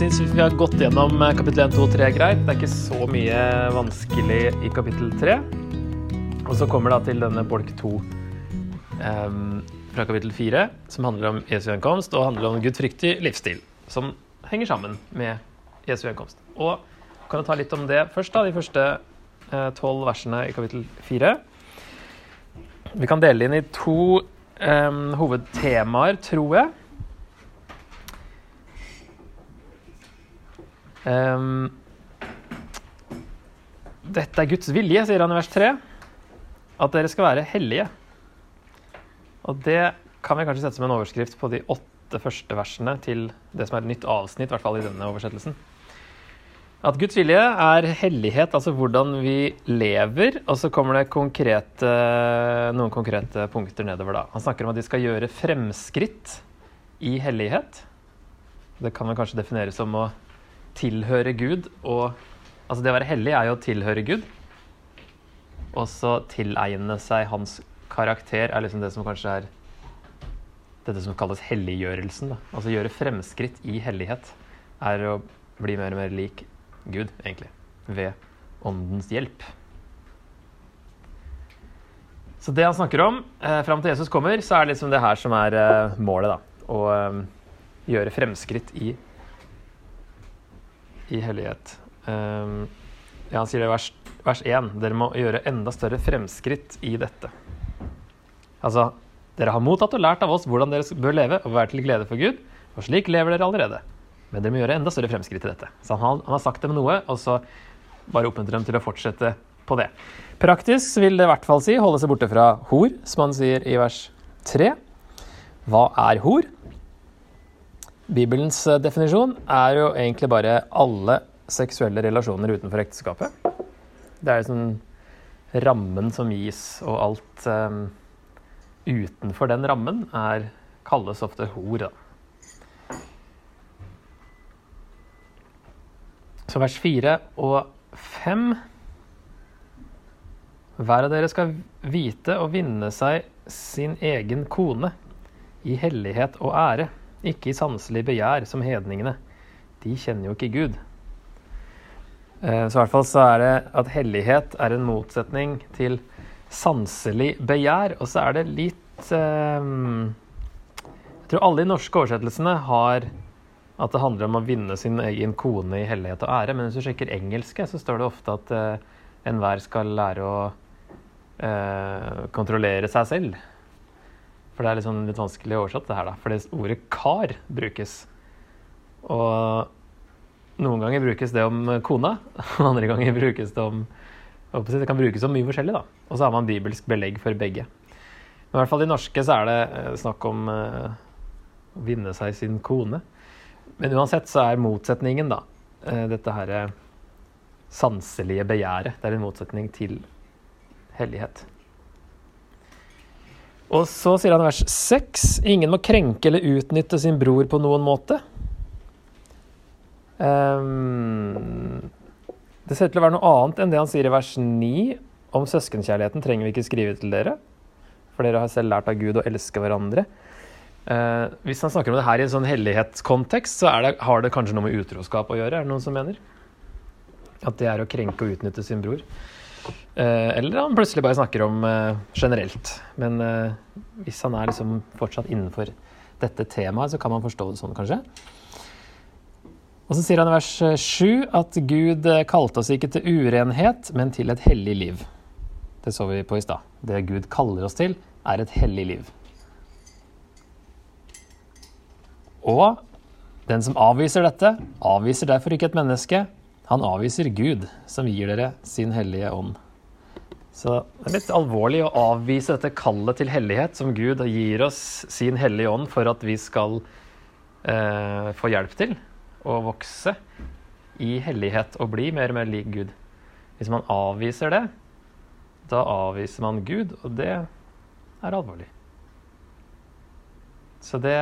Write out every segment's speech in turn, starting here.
Syns vi har gått gjennom eh, kapittel 1, 2 og 3 greit. Det er ikke så mye vanskelig i kapittel 3. Og så kommer det til denne bolk 2 um, fra kapittel 4, som handler om Jesu gjenkomst og handler om gudfryktig livsstil, som henger sammen med Jesu gjenkomst. Og kan du ta litt om det først, da, de første eh, tolv versene i kapittel 4. Vi kan dele inn i to um, hovedtemaer, tror jeg. Um, dette er Guds vilje, sier han i vers 3. At dere skal være hellige. Og det kan vi kanskje sette som en overskrift på de åtte første versene til det som er et nytt avsnitt, i hvert fall i denne oversettelsen. At Guds vilje er hellighet, altså hvordan vi lever. Og så kommer det konkrete, noen konkrete punkter nedover da. Han snakker om at de skal gjøre fremskritt i hellighet. Det kan vel kanskje defineres som å tilhøre Gud og Altså det å være hellig er jo å tilhøre Gud. Og så tilegne seg hans karakter er liksom det som kanskje er dette som kalles helliggjørelsen. Da. Altså gjøre fremskritt i hellighet er å bli mer og mer lik Gud, egentlig. Ved åndens hjelp. Så det han snakker om eh, fram til Jesus kommer, så er det liksom det her som er eh, målet. da. Å eh, gjøre fremskritt i i hellighet. Um, ja, han sier det i vers, vers 1. Dere må gjøre enda større fremskritt i dette. Altså, dere har mottatt og lært av oss hvordan dere bør leve og være til glede for Gud, og slik lever dere allerede. Men dere må gjøre enda større fremskritt i dette. Så han, han har sagt dem noe, og så bare oppmuntrer dem til å fortsette på det. Praktisk vil det i hvert fall si holde seg borte fra hor, som han sier i vers 3. Hva er hor? Bibelens eh, definisjon er jo egentlig bare alle seksuelle relasjoner utenfor ekteskapet. Det er sånn rammen som gis, og alt um, utenfor den rammen er, kalles ofte hor. Da. Så vers fire og fem Hver av dere skal vite og vinne seg sin egen kone i hellighet og ære ikke i sanselig begjær som hedningene. De kjenner jo ikke Gud. Eh, så i hvert fall så er det at hellighet er en motsetning til sanselig begjær. Og så er det litt eh, Jeg tror alle de norske oversettelsene har at det handler om å vinne sin egen kone i hellighet og ære. Men hvis du sjekker engelske, så står det ofte at uh, enhver skal lære å kontrollere seg selv. For det er liksom litt vanskelig oversatt, det her, da. Fordi ordet 'kar' brukes. Og noen ganger brukes det om kona, og andre ganger brukes det om Det kan brukes om mye forskjellig, da. Og så har man bibelsk belegg for begge. Men i hvert fall i norske så er det eh, snakk om uh, å vinne seg sin kone. Men uansett så er motsetningen, da, uh, dette herre sanselige begjæret. Det er en motsetning til hellighet. Og så sier han i vers 6.: Ingen må krenke eller utnytte sin bror på noen måte. Um, det ser ut til å være noe annet enn det han sier i vers 9 om søskenkjærligheten trenger vi ikke skrive til dere, for dere har selv lært av Gud å elske hverandre. Uh, hvis han snakker om det her i en sånn hellighetskontekst, så det, har det kanskje noe med utroskap å gjøre, er det noen som mener? At det er å krenke og utnytte sin bror. Eh, eller han plutselig bare snakker om uh, generelt. Men uh, hvis han er liksom fortsatt innenfor dette temaet, så kan man forstå det sånn, kanskje. Og så sier han i vers 7 at Gud kalte oss ikke til urenhet, men til et hellig liv. Det så vi på i stad. Det Gud kaller oss til, er et hellig liv. Og den som avviser dette, avviser derfor ikke et menneske. Han avviser Gud, som gir dere sin hellige ånd. Så det er litt alvorlig å avvise dette kallet til hellighet som Gud gir oss sin hellige ånd for at vi skal eh, få hjelp til å vokse i hellighet og bli mer og mer lik Gud. Hvis man avviser det, da avviser man Gud, og det er alvorlig. Så det,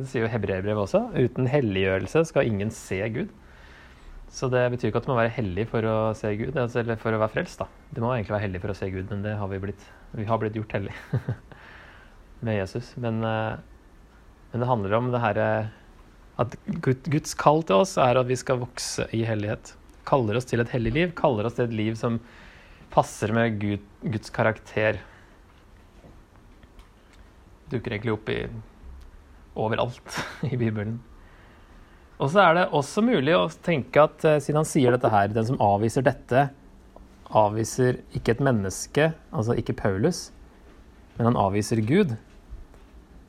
det sier jo hebreerbrevet også. Uten helliggjørelse skal ingen se Gud. Så det betyr ikke at du må være hellig for å se Gud, altså, eller for å være frelst. da. Du må egentlig være hellig for å se Gud, men det har vi blitt. Vi har blitt gjort hellig med Jesus. Men, eh, men, det handler om det her eh, At Guds kall til oss er at vi skal vokse i hellighet. Kaller oss til et hellig liv, kaller oss til et liv som passer med Gud, Guds karakter. Dukker egentlig opp i overalt i Bibelen. Og så er det også mulig å tenke at eh, siden han sier dette her, den som avviser dette, avviser ikke et menneske, altså ikke Paulus, men han avviser Gud.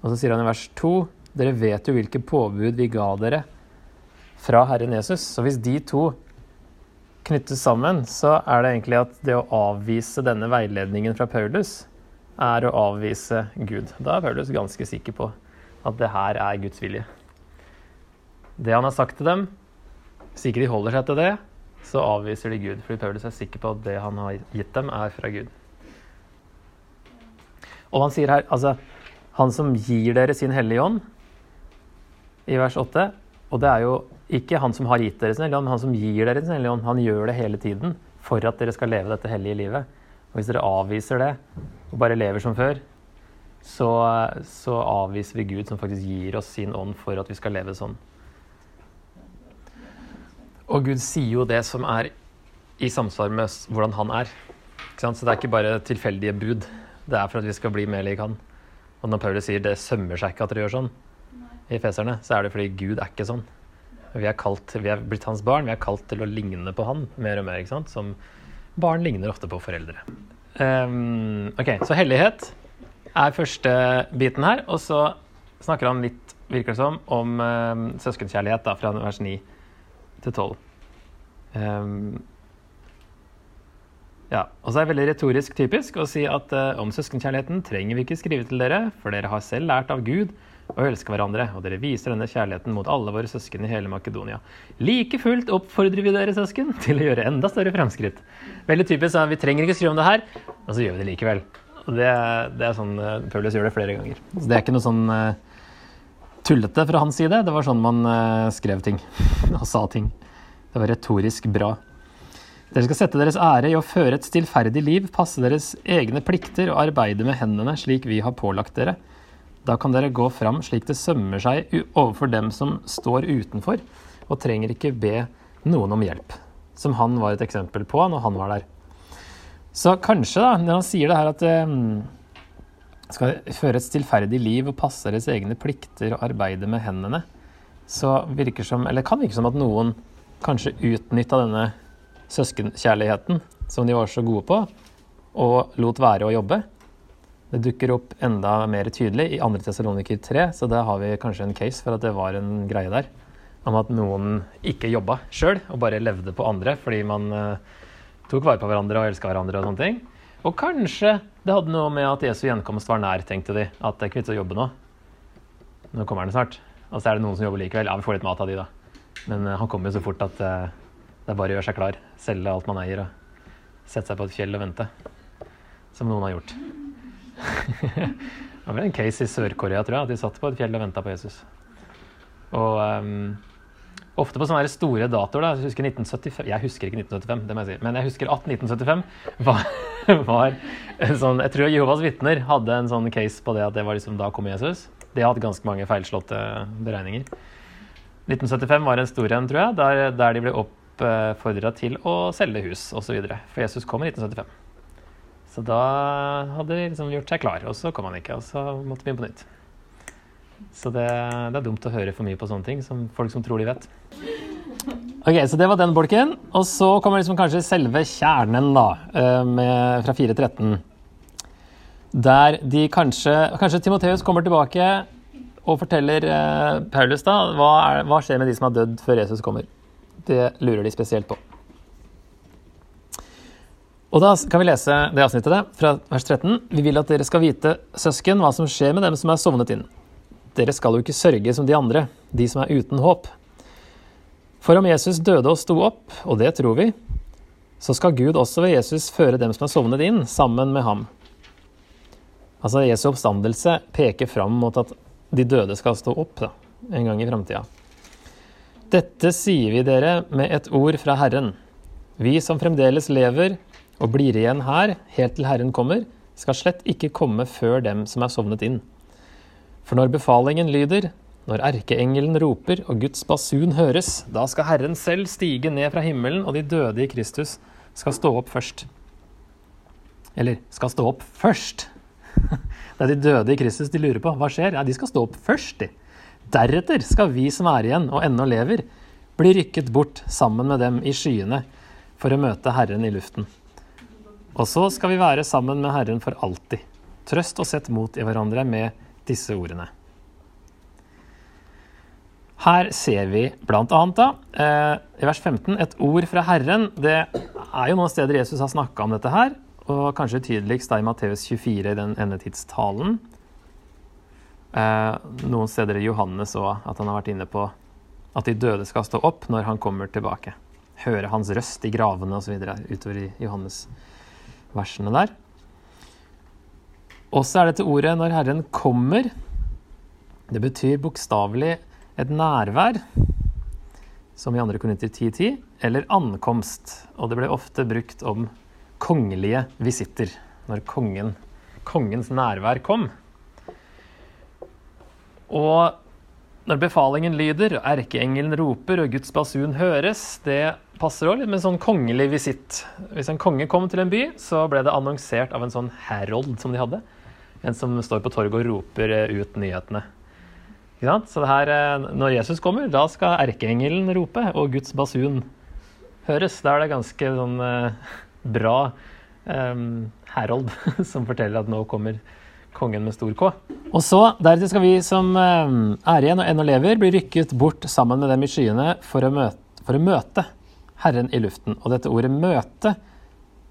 Og så sier han i vers 2.: Dere vet jo hvilke påbud vi ga dere fra Herren Jesus. Så hvis de to knyttes sammen, så er det egentlig at det å avvise denne veiledningen fra Paulus, er å avvise Gud. Da er Paulus ganske sikker på at det her er Guds vilje. Det han har sagt til dem, hvis ikke de holder seg til det, så avviser de Gud. Fordi Paulus er sikker på at det han har gitt dem, er fra Gud. Og han sier her altså Han som gir dere sin hellige ånd, i vers 8 Og det er jo ikke han som har gitt dere sin hellige ånd, men han som gir dere sin hellige ånd. Han gjør det hele tiden for at dere skal leve dette hellige livet. Og hvis dere avviser det og bare lever som før, så, så avviser vi Gud som faktisk gir oss sin ånd for at vi skal leve sånn. Og Gud sier jo det som er i samsvar med hvordan han er. Så det er ikke bare tilfeldige bud. Det er for at vi skal bli mer lik han. Og når Paulus sier det sømmer seg ikke at dere gjør sånn i feserne, så er det fordi Gud er ikke sånn. Vi er, kalt, vi er blitt hans barn. Vi er kalt til å ligne på han mer og mer. ikke sant? Som barn ligner ofte på foreldre. Um, ok, Så hellighet er første biten her. Og så snakker han litt, virker det som, om um, søskenkjærlighet da, fra vers 9 til 12. Um, ja, og så er det veldig retorisk typisk å si at uh, om søskenkjærligheten trenger vi ikke skrive til dere, for dere har selv lært av Gud å elske hverandre, og dere viser denne kjærligheten mot alle våre søsken i hele Makedonia. Like fullt oppfordrer vi dere søsken til å gjøre enda større fremskritt. Veldig typisk at vi trenger ikke skrive om det her, og så gjør vi det likevel. Og det, det er sånn uh, Paulus gjør det flere ganger. Så det er ikke noe sånn uh, tullete fra hans side. Det var sånn man uh, skrev ting og sa ting. Det var retorisk bra. Dere skal sette deres ære i å føre et stillferdig liv, passe deres egne plikter og arbeide med hendene slik vi har pålagt dere. Da kan dere gå fram slik det sømmer seg overfor dem som står utenfor, og trenger ikke be noen om hjelp, som han var et eksempel på når han var der. Så kanskje, da, når han sier det her at um, skal føre et stillferdig liv og passe deres egne plikter og arbeide med hendene, så virker som, eller kan virke som at noen kanskje utnytta denne søskenkjærligheten som de var så gode på, og lot være å jobbe. Det dukker opp enda mer tydelig i 2. Tessaloniker 3, så da har vi kanskje en case for at det var en greie der. Om at noen ikke jobba sjøl og bare levde på andre fordi man uh, tok vare på hverandre og elska hverandre og sånne ting. Og kanskje det hadde noe med at Jesu gjenkomst var nær, tenkte de. At det er ikke å jobbe nå. Nå kommer han snart. Og så er det noen som jobber likevel. Ja, vi får litt mat av de, da. Men uh, han kommer jo så fort at uh, det er bare å gjøre seg klar. Selge alt man eier og sette seg på et fjell og vente. Som noen har gjort. det var en case i Sør-Korea, tror jeg. At de satt på et fjell og venta på Jesus. Og um, ofte på sånne store datoer. da, Jeg husker 1975, jeg husker ikke 1975, det må jeg si, men jeg husker at 1975 var, var en sånn Jeg tror Jehovas vitner hadde en sånn case på det at det var liksom da kom Jesus. De har hatt ganske mange feilslåtte beregninger. 1975 var en stor en, tror jeg, der, der de ble oppfordra til å selge hus osv. For Jesus kom i 1975. Så da hadde de liksom gjort seg klar, og så kom han ikke. Og så måtte vi begynne på nytt. Så det, det, er dumt å høre for mye på sånne ting, som folk som tror de vet. Ok, Så det var den bolken. Og så kommer liksom kanskje selve kjernen, da, eh, med, fra 4.13. Der de kanskje Kanskje Timoteus kommer tilbake og forteller eh, Paulus da, hva, er, hva, skjer med de som har dødd før Jesus kommer. Det lurer de spesielt på. Og Da kan vi lese det avsnittet fra vers 13. Vi vil at dere skal vite, søsken, hva som skjer med dem som er sovnet inn. Dere skal jo ikke sørge som de andre, de som er uten håp. For om Jesus døde og sto opp, og det tror vi, så skal Gud også ved Jesus føre dem som er sovnet inn, sammen med ham. Altså Jesu oppstandelse peker fram mot at de døde skal stå opp da, en gang i framtida. Dette sier vi dere med et ord fra Herren. Vi som fremdeles lever og blir igjen her helt til Herren kommer, skal slett ikke komme før dem som er sovnet inn. For når befalingen lyder, Når erkeengelen roper og Guds basun høres, da skal Herren selv stige ned fra himmelen, og de døde i Kristus skal stå opp først. Eller skal stå opp først. Det er de døde i Kristus de lurer på. Hva skjer? Ja, de skal stå opp først, de. Deretter skal vi som er igjen og ennå lever, bli rykket bort sammen med dem i skyene for å møte Herren i luften. Og så skal vi være sammen med Herren for alltid. Trøst og sett mot i hverandre med disse ordene. Her ser vi bl.a. eh, i vers 15 et ord fra Herren. Det er jo noen steder Jesus har snakka om dette her, og kanskje tydeligst da i Matteus 24 i den endetidstalen. Eh, noen steder i Johannes òg, at han har vært inne på at de døde skal stå opp når han kommer tilbake. Høre hans røst i gravene osv. utover i Johannes-versene der. Også er dette ordet 'når Herren kommer'. Det betyr bokstavelig et nærvær, som i 2. Korinter 10.10, eller ankomst. Og det ble ofte brukt om kongelige visitter, når kongen, kongens nærvær kom. Og når befalingen lyder, erkeengelen roper og Guds basun høres, det passer òg litt med en sånn kongelig visitt. Hvis en konge kom til en by, så ble det annonsert av en sånn herold som de hadde. En som står på torget og roper ut nyhetene. Så det her, eh, når Jesus kommer, da skal erkeengelen rope, og Guds basun høres. Da er det ganske sånn eh, bra um, herold som forteller at nå kommer kongen med stor K. Og så, deretter skal vi som er igjen og ennå lever, bli rykket bort sammen med dem i skyene for å, møte, for å møte Herren i luften. Og dette ordet 'møte'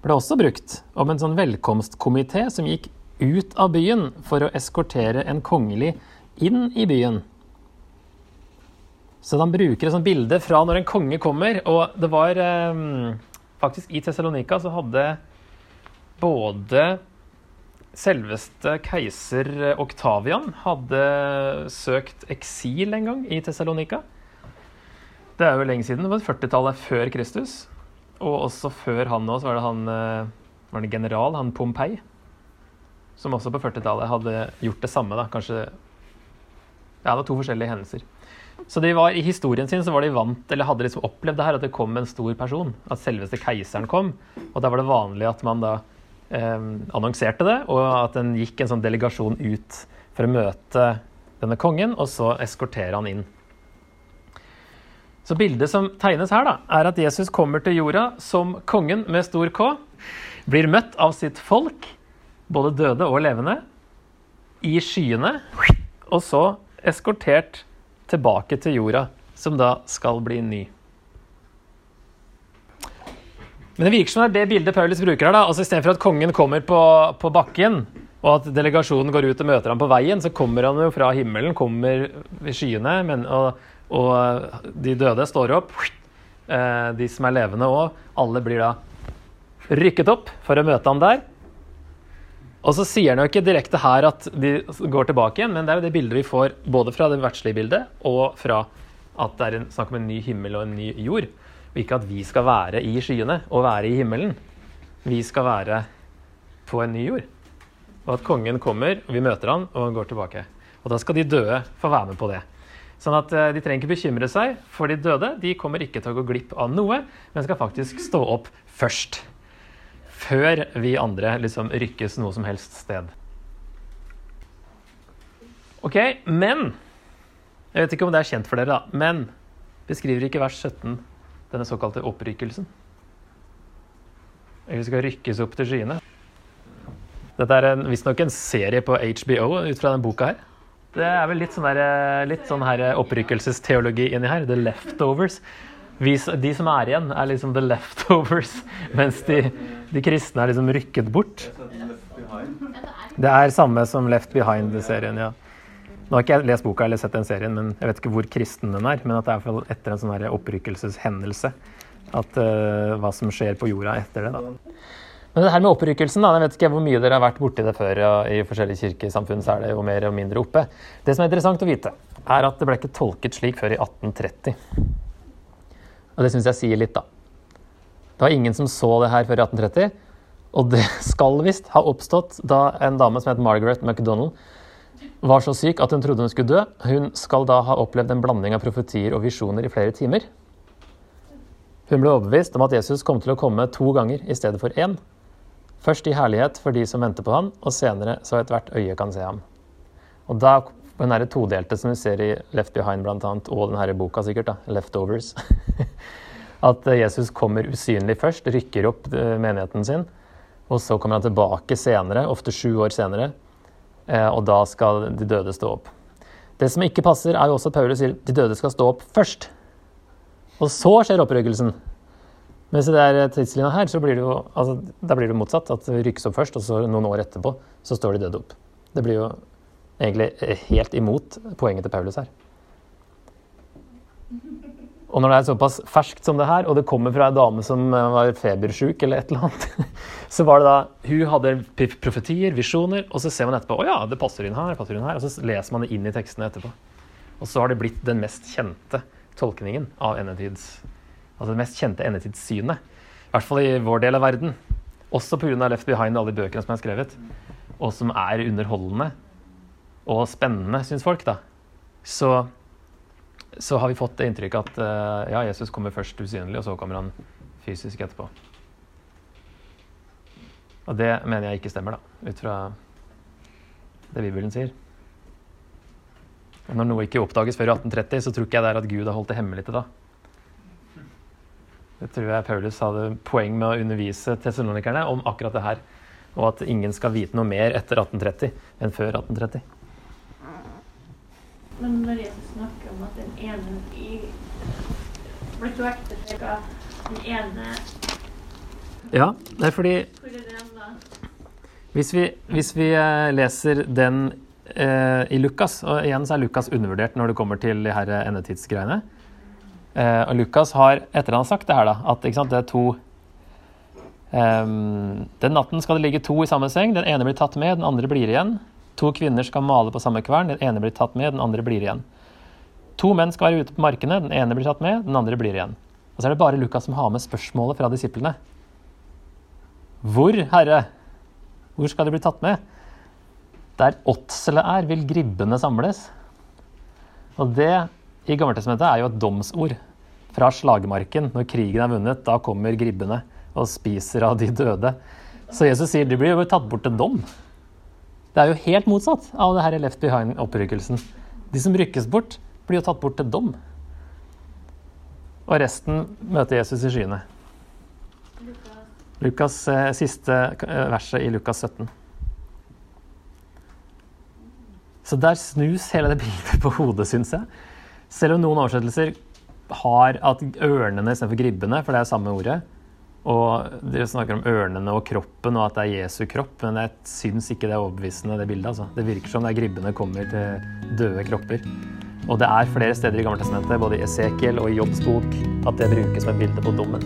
ble også brukt om en sånn velkomstkomité som gikk ut av byen for å eskortere en kongelig inn i byen. Så han bruker et sånt bilde fra når en konge kommer. Og det var eh, faktisk i Tessalonika så hadde både selveste keiser Oktavian hadde søkt eksil en gang i Tessalonika. Det er jo lenge siden. Det var 40-tallet før Kristus. Og også før han òg, så var det han eh, var det general, han Pompei, som også på 40-tallet hadde gjort det samme. da, kanskje ja, det var to forskjellige hendelser. Så de var, I historien sin så var de vant, eller hadde liksom opplevd det her, at det kom en stor person. At selveste keiseren kom. Og da var det vanlig at man da eh, annonserte det, og at den gikk en sånn delegasjon ut for å møte denne kongen, og så eskortere han inn. Så bildet som tegnes her, da, er at Jesus kommer til jorda som kongen med stor K. Blir møtt av sitt folk, både døde og levende, i skyene. Og så eskortert tilbake til jorda, som da skal bli ny. Men det virker som det er det bildet Paulus bruker her. da, altså Istedenfor at kongen kommer på, på, bakken, og at delegasjonen går ut og møter ham på veien, så kommer han jo fra himmelen, kommer i skyene, men, og, og, de døde står opp. Eh, de som er levende òg. Alle blir da rykket opp for å møte ham der. Og så sier han jo ikke direkte her at de går tilbake igjen, men det er jo det bildet vi får både fra det verdslige bildet og fra at det er en, snakk om en ny himmel og en ny jord. Og ikke at vi skal være i skyene og være i himmelen. Vi skal være på en ny jord. Og at kongen kommer, vi møter han, og han går tilbake. Og da skal de døde få være med på det. Sånn at eh, De trenger ikke bekymre seg for de døde. De kommer ikke til å gå glipp av noe, men skal faktisk stå opp først før vi andre liksom rykkes noe som helst sted. Ok, men Jeg vet ikke om det er kjent for dere, da. Men beskriver ikke vers 17 denne såkalte opprykkelsen? Vi skal rykkes opp til skyene. Dette er visstnok en serie på HBO ut fra denne boka her. Det er vel litt sånn, der, litt sånn her opprykkelsesteologi inni her. The leftovers. Vi, de som er igjen, er liksom the leftovers, mens de, de kristne er liksom rykket bort. Det er samme som Left Behind-serien, ja. Nå har ikke jeg lest boka eller sett den serien, men jeg vet ikke hvor kristen den er. Men at det er etter en sånn opprykkelseshendelse. At, uh, hva som skjer på jorda etter det. da. Men det her med opprykkelsen, da, jeg vet ikke hvor mye dere har vært borti det før. Ja, I forskjellige kirkesamfunn så er det jo mer og mindre oppe. Det som er interessant å vite, er at det ble ikke tolket slik før i 1830. Og det syns jeg sier litt, da. Det var ingen som så det her før i 1830. Og det skal visst ha oppstått da en dame som het Margaret MacDonald var så syk at hun trodde hun skulle dø. Hun skal da ha opplevd en blanding av profetier og visjoner i flere timer. Hun ble overbevist om at Jesus kom til å komme to ganger i stedet for én. Først i herlighet for de som venter på ham, og senere så ethvert øye kan se ham. Og da den her todelte som vi ser i Left Behind blant annet, og denne boka sikkert, da, Leftovers At Jesus kommer usynlig først, rykker opp eh, menigheten sin. Og så kommer han tilbake senere, ofte sju år senere, eh, og da skal de døde stå opp. Det som ikke passer, er jo også at Paulus sier de døde skal stå opp først. Og så skjer opprykkelsen. Mens i det tidslinja her, så blir det jo altså, blir det motsatt. At det rykkes opp først, og så noen år etterpå så står de døde opp. Det blir jo egentlig helt imot poenget til Paulus her. Og når det er såpass ferskt som det her, og det kommer fra ei dame som eh, var febersjuk eller et eller annet, så var det da Hun hadde profetier, visjoner, og så ser man etterpå å ja, det passer inn her, det passer inn her, og så leser man det inn i tekstene etterpå. Og så har det blitt den mest kjente tolkningen av endetids Altså det mest kjente endetidssynet. I hvert fall i vår del av verden. Også pga. Left Behind alle de bøkene som er skrevet. Og som er underholdende og spennende, syns folk, da. Så, så, har vi fått det inntrykket at uh, ja, Jesus kommer først usynlig, og så kommer han fysisk etterpå. Og det mener jeg ikke stemmer, da, ut fra det Bibelen sier. Og når noe ikke oppdages før 1830, så tror ikke jeg det er at Gud har holdt det hemmelig til da. Det tror jeg Paulus hadde poeng med å undervise tessalonikerne om akkurat det her. Og at ingen skal vite noe mer etter 1830 enn før 1830. Men når Jesus snakker om at den ene i blir to av den ene Ja, det er fordi? Hvis vi, hvis vi eh, leser den eh, i Lukas, og igjen så er Lukas undervurdert når det kommer til de her endetidsgreiene eh, Og Lukas har, etter han har sagt det her, da, at sant, det er to um, Den natten skal det ligge to i samme seng. Den ene blir tatt med, den andre blir igjen. To kvinner skal male på samme kvern. Den ene blir tatt med, den andre blir igjen. To menn skal være ute på markene. Den ene blir tatt med, den andre blir igjen. Og så er det bare Lukas som har med spørsmålet fra disiplene. Hvor, Herre? Hvor skal de bli tatt med? Der åtselet er, vil gribbene samles. Og det i Gammeltestamentet er jo et domsord fra slagmarken. Når krigen er vunnet, da kommer gribbene og spiser av de døde. Så Jesus sier de blir jo tatt bort til dom. Det er jo helt motsatt av det her Left Behind-opprykkelsen. De som rykkes bort, blir jo tatt bort til dom. Og resten møter Jesus i skyene. Lukas, eh, siste eh, verset i Lukas 17. Så der snus hele det bildet på hodet, syns jeg. Selv om noen oversettelser har at ørnene istedenfor gribbene, for det er jo samme ordet, og Dere snakker om ørnene og kroppen og at det er Jesu kropp, men jeg syns ikke det er overbevisende, det bildet. altså. Det virker som det er gribbene kommer til døde kropper. Og det er flere steder i Gammeltestamentet, både i Esekiel og i Jobbs bok, at det brukes som et bilde på dommen.